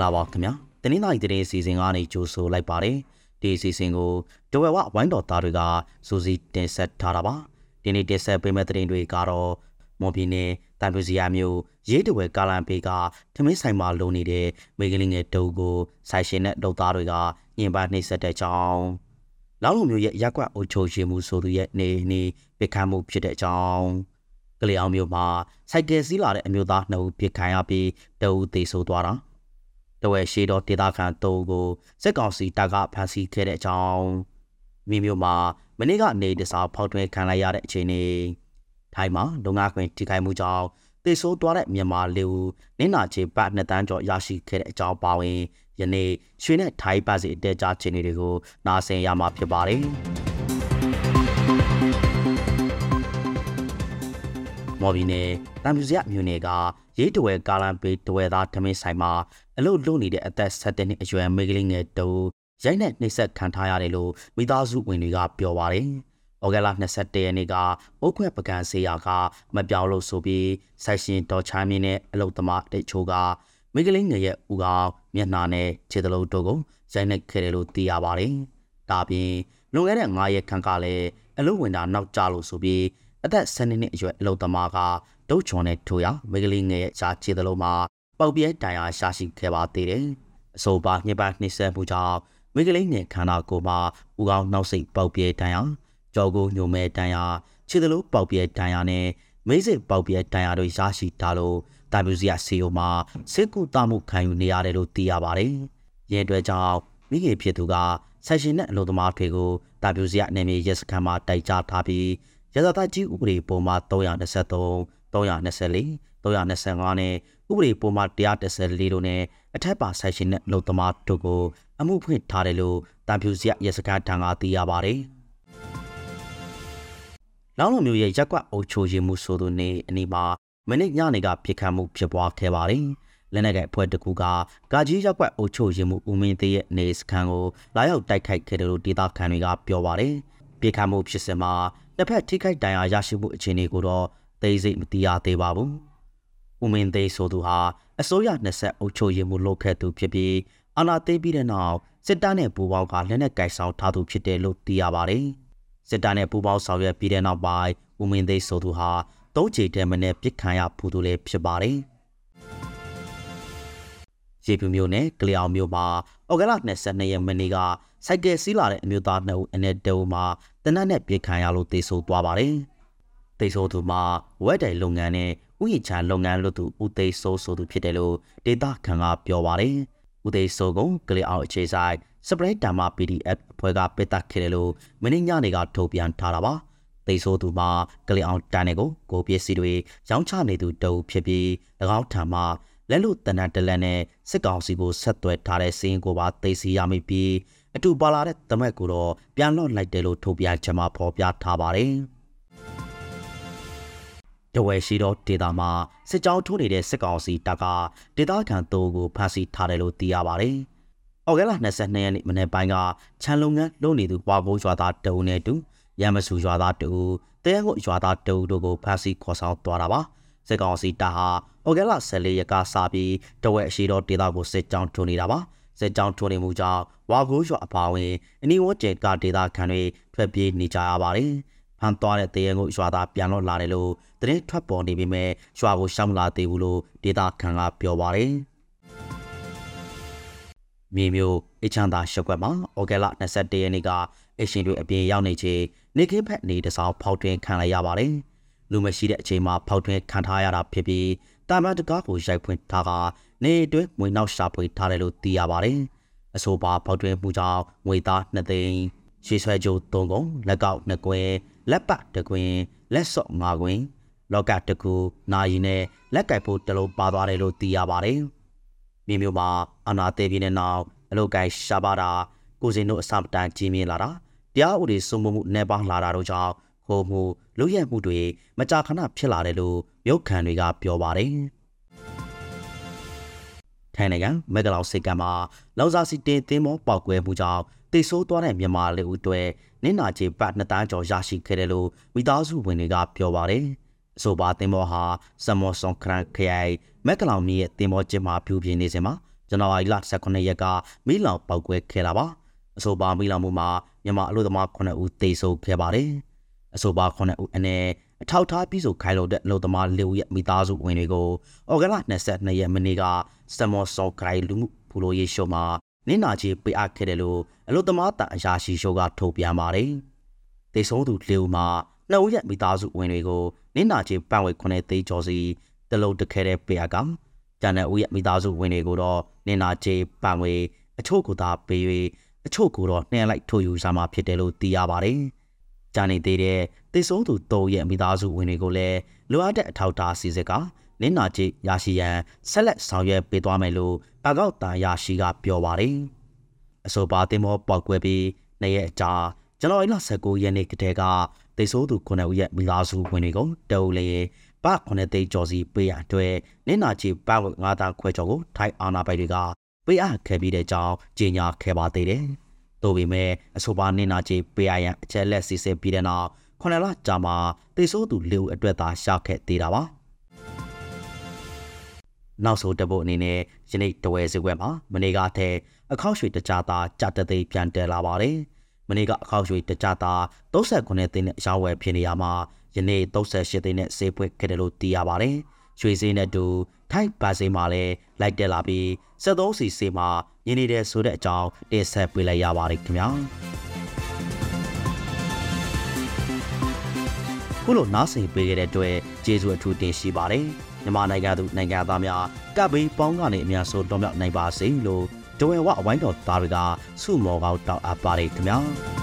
္ဂလာပါခင်ဗျာတနင်္လာရီသတင်းအစီအစဉ်ကနေကြိုဆိုလိုက်ပါတယ်ဒီအစီအစဉ်ကိုဒဝဲဝဝိုင်းတော်သားတွေကစူးစီးတင်ဆက်ထားတာပါဒီနေ့တင်ဆက်ပေးမယ့်သတင်းတွေကတော့မော်ဘီနယ်တန်ပူစီယာမျိုးရေးတဝဲကာလန်ပေကထမင်းဆိုင်မှာလုံနေတဲ့မိကလေးငယ်တုပ်ကိုဆိုင်ရှင်နဲ့လုပ်သားတွေကညင်ပနှိမ့်ဆက်တဲ့ကြောင်းလောင်းလုံးမျိုးရဲ့ရက်ကွက်အုပ်ချုပ်ရှင်မှုဆိုသူရဲ့နေနေပြခတ်မှုဖြစ်တဲ့ကြောင်းကလေးအောင်မျိုးမှာစိုက်ကယ်စီးလာတဲ့အမျိုးသားနှစ်ဦးပြစ်ခံရပြီးတအူးသေဆုံးသွားတာ တဝဲရှိတော်ဒေတာခန်တုံးကိုစစ်ကောင်စီတပ်ကဖမ်းဆီးခဲ့တဲ့အကြောင်းမိမျိုးမှာမနေ့ကနေတစားဖောက်ထွင်းခံလိုက်ရတဲ့အခြေအနေထိုင်းမှာလုံငါခွင်ထိခိုက်မှုကြောင့်တေဆိုးသွားတဲ့မြန်မာလူနင်းနာချေပတ်နှစ်တန်းကျော်ရရှိခဲ့တဲ့အကြောင်းပါဝင်ယနေ့ရွှေနဲ့ထိုင်းပတ်စီအတဲကြားခြေနေတွေကိုနားဆင်ရမှာဖြစ်ပါတယ် မော်ဘီနယ်တမ်ပြူစရမြို့နယ်ကရေးတဝဲကာလန်ပေတဝဲသားဓမင်းဆိုင်မှာအလုတ်လုံနေတဲ့အသက်17နှစ်အရွယ်မိန်းကလေးငယ်တူရိုက်နဲ့နှိပ်စက်ခံထားရတယ်လို့မိသားစုဝင်တွေကပြောပါတယ်။ဩဂတ်လ22ရက်နေ့ကအုတ်ခွဲပကံဆေးရကမပြောင်းလို့ဆိုပြီးဆိုင်ရှင်ဒေါ်ချမ်းမြင့်နဲ့အလုတ်သမားတိတ်ချိုးကမိန်းကလေးငယ်ရဲ့ဦးခေါင်းမျက်နှာနဲ့ခြေသလုံးတို့ကိုရိုက်နှက်ခဲ့တယ်လို့သိရပါတယ်။ဒါပြင်လွန်ခဲ့တဲ့9ရက်ခန့်ကလည်းအလုတ်ဝင်တာနောက်ကျလို့ဆိုပြီး အသက်12နှစ်အရွယ်အလုတ်သမားကဒုတ်ချွန်နဲ့ထိုးရမိန်းကလေးငယ်ရဲ့ရှားခြေသလုံးမှာပေါက်ပြဲတန်ရာရှာရှိခဲ့ပါသေးတယ်။အဆိုပါညပနှိမ့်ဆက်မှုကြောင့်မိန်းကလေးငယ်ခန္ဓာကိုယ်မှာဦးခေါင်းနှောက်စိတ်ပေါက်ပြဲတန်ရာကြောကိုညိုမဲတန်ရာခြေသလိုပေါက်ပြဲတန်ရာနဲ့မိစိတ်ပေါက်ပြဲတန်ရာတို့ရရှိထားလို့တာမြူစီယာစီယိုမှာစစ်ကူတမှုခံယူနေရတယ်လို့သိရပါတယ်။ရဲအတွက်ကြောင့်မိခင်ဖြစ်သူကဆက်ရှင်နဲ့အလို့သမားတွေကိုတာမြူစီယာနယ်မြေရဲစခန်းမှာတိုက်ကြားထားပြီး ရသသားကြီးဥပဒေပုံမှာ323 324 325နဲ့ဥပဒေပုံမှန်114တို့နဲ့အထက်ပါဆိုင်ရှင်နဲ့လုံသမားတို့ကိုအမှုဖွင့်ထားတယ်လို့တန်ဖြူစရရစကားထံကသိရပါတယ်။လောင်းလုံးမျိုးရဲ့ရက်ကွက်အုပ်ချိုရင်မှုဆိုသူနေအနီးမှာမနစ်ညနေကပြစ်ခတ်မှုဖြစ်ပွားခဲ့ပါတယ်။လက်နက်ကအဖွဲ့တစ်ခုကကာကြီးရက်ကွက်အုပ်ချိုရင်မှုဦးမင်းသေးရဲ့နေစခန်းကိုလာရောက်တိုက်ခိုက်ခဲ့တယ်လို့ဒေသခံတွေကပြောပါတယ်။ပြစ်ခတ်မှုဖြစ်စဉ်မှာ တစ်ဖက်ထိခိုက်ဒဏ်ရာရရှိမှုအခြေအနေကိုတော့သိစိတ်မသိရသေးပါဘူး။ဦးမင်းသိဆိုသူဟာအစိုးရ20အုပ်ချုပ်ရေးမှုလုပ်ခဲ့သူဖြစ်ပြီးအာဏာသိမ်းပြီးတဲ့နောက်စစ်တပ်နဲ့ပူးပေါင်းကလက်နက်ကိုင်ဆောင်ထားသူဖြစ်တယ်လို့သိရပါတယ်။စစ်တပ်နဲ့ပူးပေါင်းဆောင်ရွက်ပြီးတဲ့နောက်ပိုင်းဦးမင်းသိဆိုသူဟာသုံးချေတဲမနဲ့ပြစ်ခံရဖူးသူလည်းဖြစ်ပါတယ်။ရေပြူမျိုးနဲ့ကလျောင်မျိုးမှာဩဂလ22ရက်မနေ့က စိုက်ကယ်စီးလာတဲ့အမျိုးသားနှစ်ဦးအနက်တုံးမှာတနက်နဲ့ပြစ်ခံရလို့တေဆိုးသွားပါတယ်။သိဆိုသူမှာဝက်တိုင်လုပ်ငန်းနဲ့ဥယျာဉ်ချလုပ်ငန်းလုပ်သူဦးသိဆိုးဆိုသူဖြစ်တယ်လို့ဒေတာခန်ကပြောပါတယ်။ဦးသိဆိုးကကလေးအောင်အခြေဆိုင်စပရိတ်တမ်မာ PDF အဖွဲ့ကပိတ်သက်ခဲ့တယ်လို့မင်းညနေကထုတ်ပြန်ထားတာပါ။သိဆိုးသူမှာကလေးအောင်တန်တဲ့ကိုကိုပစ္စည်းတွေရောင်းချနေသူတုံဖြစ်ပြီး၎င်းထံမှာလက်လို့တနတ်တလန်နဲ့စစ်ကောင်စီကိုဆက်သွယ်ထားတဲ့စင်းကိုပါသိစီရမိပြီး အတူပါလာတဲ့တမက်ကိုတော့ပြန်လွှတ်လိုက်တယ်လို့ထုတ်ပြန်ချက်မှာဖော်ပြထားပါတယ်။တဝဲရှိသောဒေတာမှာစစ်ကြောင်းထိုးနေတဲ့စစ်ကောင်စီတပ်ကဒေတာခံတိုးကိုဖမ်းဆီးထားတယ်လို့သိရပါတယ်။အော်ဂဲလာ22ရက်နေ့မနေ့ပိုင်းကခြံလုံငန်းလုပ်နေသူပွားကိုရွာသားတအုပ်နဲ့တူရမဆူရွာသားတအုပ်တဲကိုရွာသားတအုပ်တို့ကိုဖမ်းဆီးခေါ်ဆောင်သွားတာပါ။စစ်ကောင်စီတပ်ဟာအော်ဂဲလာ14ရက်ကစပြီးတဝဲရှိသောဒေတာကိုစစ်ကြောင်းထိုးနေတာပါ။ စစ်ကြောင်းထိုးနေမှုကြောင့်ဝါကိုးရွာအပါဝင်အနီးဝန်းကျင်ကဒေတာခံတွေထွက်ပြေးနေကြရပါတယ်။ဖမ်းသွားတဲ့တရေကိုရွာသားပြန်လို့လာတယ်လို့တရင်ထွက်ပေါ်နေပေမဲ့ရွာကိုရှောင်လာသေးဘူးလို့ဒေတာခန်ကပြောပါတယ်မြေမျိုးအချမ်းသာရှုပ်ကွက်မှာဩဂဲလ21ရက်နေ့ကအရှင်တွေအပြင်ရောက်နေချိန်နေခင်းဖက်နေတစောင်းဖောက်ထွင်းခံလိုက်ရပါတယ်လူမရှိတဲ့အချိန်မှာဖောက်ထွင်းခံထားရတာဖြစ်ပြီး တာမန်တကားကိုရိုက်ဖွင့်ထားကနေအတွင်းငွေနောက်ရှာဖွေထားတယ်လို့သိရပါတယ်အဆိုပါဖောက်ထွင်းမှုကြောင့်ငွေသား2သိန်းရွှေဆွဲကြိုး3ကုံလက်ကောက်2ကွဲလက်ပတကွင်းလက်စော့ငါကွင်းလောကတကူနာယီနဲ့လက်ကင်ဖို့တလုံးပါသွားတယ်လို့သိရပါတယ်။မြေမျိုးမှာအနာသေးပြင်းတဲ့နောက်အလုတ်ကိုင်ရှာပါတာကိုစင်တို့အစမတန်ကြီးမြင်လာတာတရားဥပဒေစိုးမိုးမှုနဲ့ပေါင်းလာတာတို့ကြောင့် ဟိုမှုလူရဲမှုတွေမကြာခဏဖြစ်လာတယ်လို့ရုပ်ခံတွေကပြောပါတယ်။ထိုင်နိုင်ငံမက်ကလောင်စိတ်ကမ်းမှာလောင်စာစီတင်သင်းမောပောက်ကွဲမှုကြောင့်တိတ်ဆိုးသွားတဲ့မြန်မာလူဦးတွေနင်းနာချေပတ်နှစ်တန်းကျော်ရရှိခဲ့တယ်လို့မိသားစုဝင်တွေကပြောပါတယ်။အဆိုပါတင်မောဟာစမောဆွန်ခရန်ခရိုင်မက်ကလောင်မီရဲ့တင်မောကျင်းမှာပြူပြင်းနေစဉ်မှာဇန်နဝါရီလ18ရက်ကမီးလောင်ပောက်ကွဲခဲ့တာပါအဆိုပါမီးလောင်မှုမှာမြန်မာအလို့သမား9ဦးသေဆုံးခဲ့ပါတယ် အဆိုပါ9ဦးအနည်းအထောက်ထားပြီးဆိုခိုင်လုံတဲ့အလို့သမား၄ဦးရဲ့မိသားစုဝင်တွေကိုဩဂလ22ရက်မနေ့ကစမော့ဆော့ခိုင်လူမှုဖူလိုရေးရှုံးမှာနင်းနာကြီးပေးအပ်ခဲ့တယ်လို့အလို့သမားတန်အရာရှိရှုံးကထုတ်ပြန်ပါတယ်သေဆုံးသူ၄ဦးမှာနှစ်ဦးရဲ့မိသားစုဝင်တွေကိုနင်းနာကြီးပန့်ဝေ9သိန်းကျော်စီတလုံးတခဲတဲ့ပေးအပ်ကကျန်တဲ့ဦးရဲ့မိသားစုဝင်တွေကိုတော့နင်းနာကြီးပန့်ဝေအချို့ကိုသာပေး၍အချို့ကိုတော့နှဲလိုက်ထိုးယူစားမှာဖြစ်တယ်လို့သိရပါတယ်။ ကြာနေသေးတဲ့တိတ်ဆုံးသူ၃ရဲ့မိသားစုဝင်တွေကိုလည်းလိုအပ်တဲ့အထောက်အထားစီစစ်ကနင်းနာကြည့်ရရှိရန်ဆက်လက်ဆောင်ရွက်ပေးသွားမယ်လို့ပါကောက်တာရရှိကပြောပါတယ်။အဆိုပါတင်မောပောက်ကွဲပြီးနှစ်ရက်အကြာဇန်နဝါရီလ19ရက်နေ့ကတည်းကတိတ်ဆိုးသူ9ဦးရဲ့မိသားစုဝင်တွေကိုတုံးလေပ9သိန်းကျော်စီပေးရအတွက်နင်းနာချီပ9တန်းခွဲကျော်ကိုထိုင်းအာနာပိုင်တွေကပေးအပ်ခဲ့ပြီးတဲ့ကြောင်းကြေညာခဲ့ပါသေးတယ်။ သို့ပေမဲ့အဆိုပါနင်းနာချီပေးရရန်အချက်လက်စစ်စစ်ပြီးတဲ့နောက်ခုနှစ်လကြာမှတိတ်ဆိုးသူ၄ဦးအတွက်သာရှာခဲ့သေးတာပါ။နောက်ဆုံးတပုတ်အနေနဲ့ယနေ့တဝဲစကွက်မှာမနေ့ကတည်းအခောက်ရွှေတကြတာကြတသိပြန်တက်လာပါတယ်။မနေ့ကအခောက်ရွှေတကြတာ39သိန်းနဲ့ရောင်းဝယ်ဖြစ်နေရမှာယနေ့38သိန်းနဲ့ဈေးပွက်ခဲ့တယ်လို့သိရပါတယ်။ ရွှေဈေးနဲ့တူထိုက်ပါစေးမှာလည်းလိုက်တက်လာပြီး73စီစေးမှာရင်းနေတဲ့ဆိုတဲ့အကြောင်းတင်ဆက်ပေးလိုက်ရပါတယ်ခင်ဗျာ။ခုလိုနားဆင်ပေးခဲ့တဲ့အတွက်ကျေးဇူးအထူးတင်ရှိပါတယ်။မြန်မာနိုင်ငံသူနိုင်ငံသားများကပ်ဘေးပေါင်းကနေအများဆုံးတော်မြောက်နိုင်ပါစေလို့ဒဝဲဝအဝိုင်းတော်သားတွေကဆုမော်ကောင်းတောင်းအပ်ပါတယ်ခင်ဗျာ။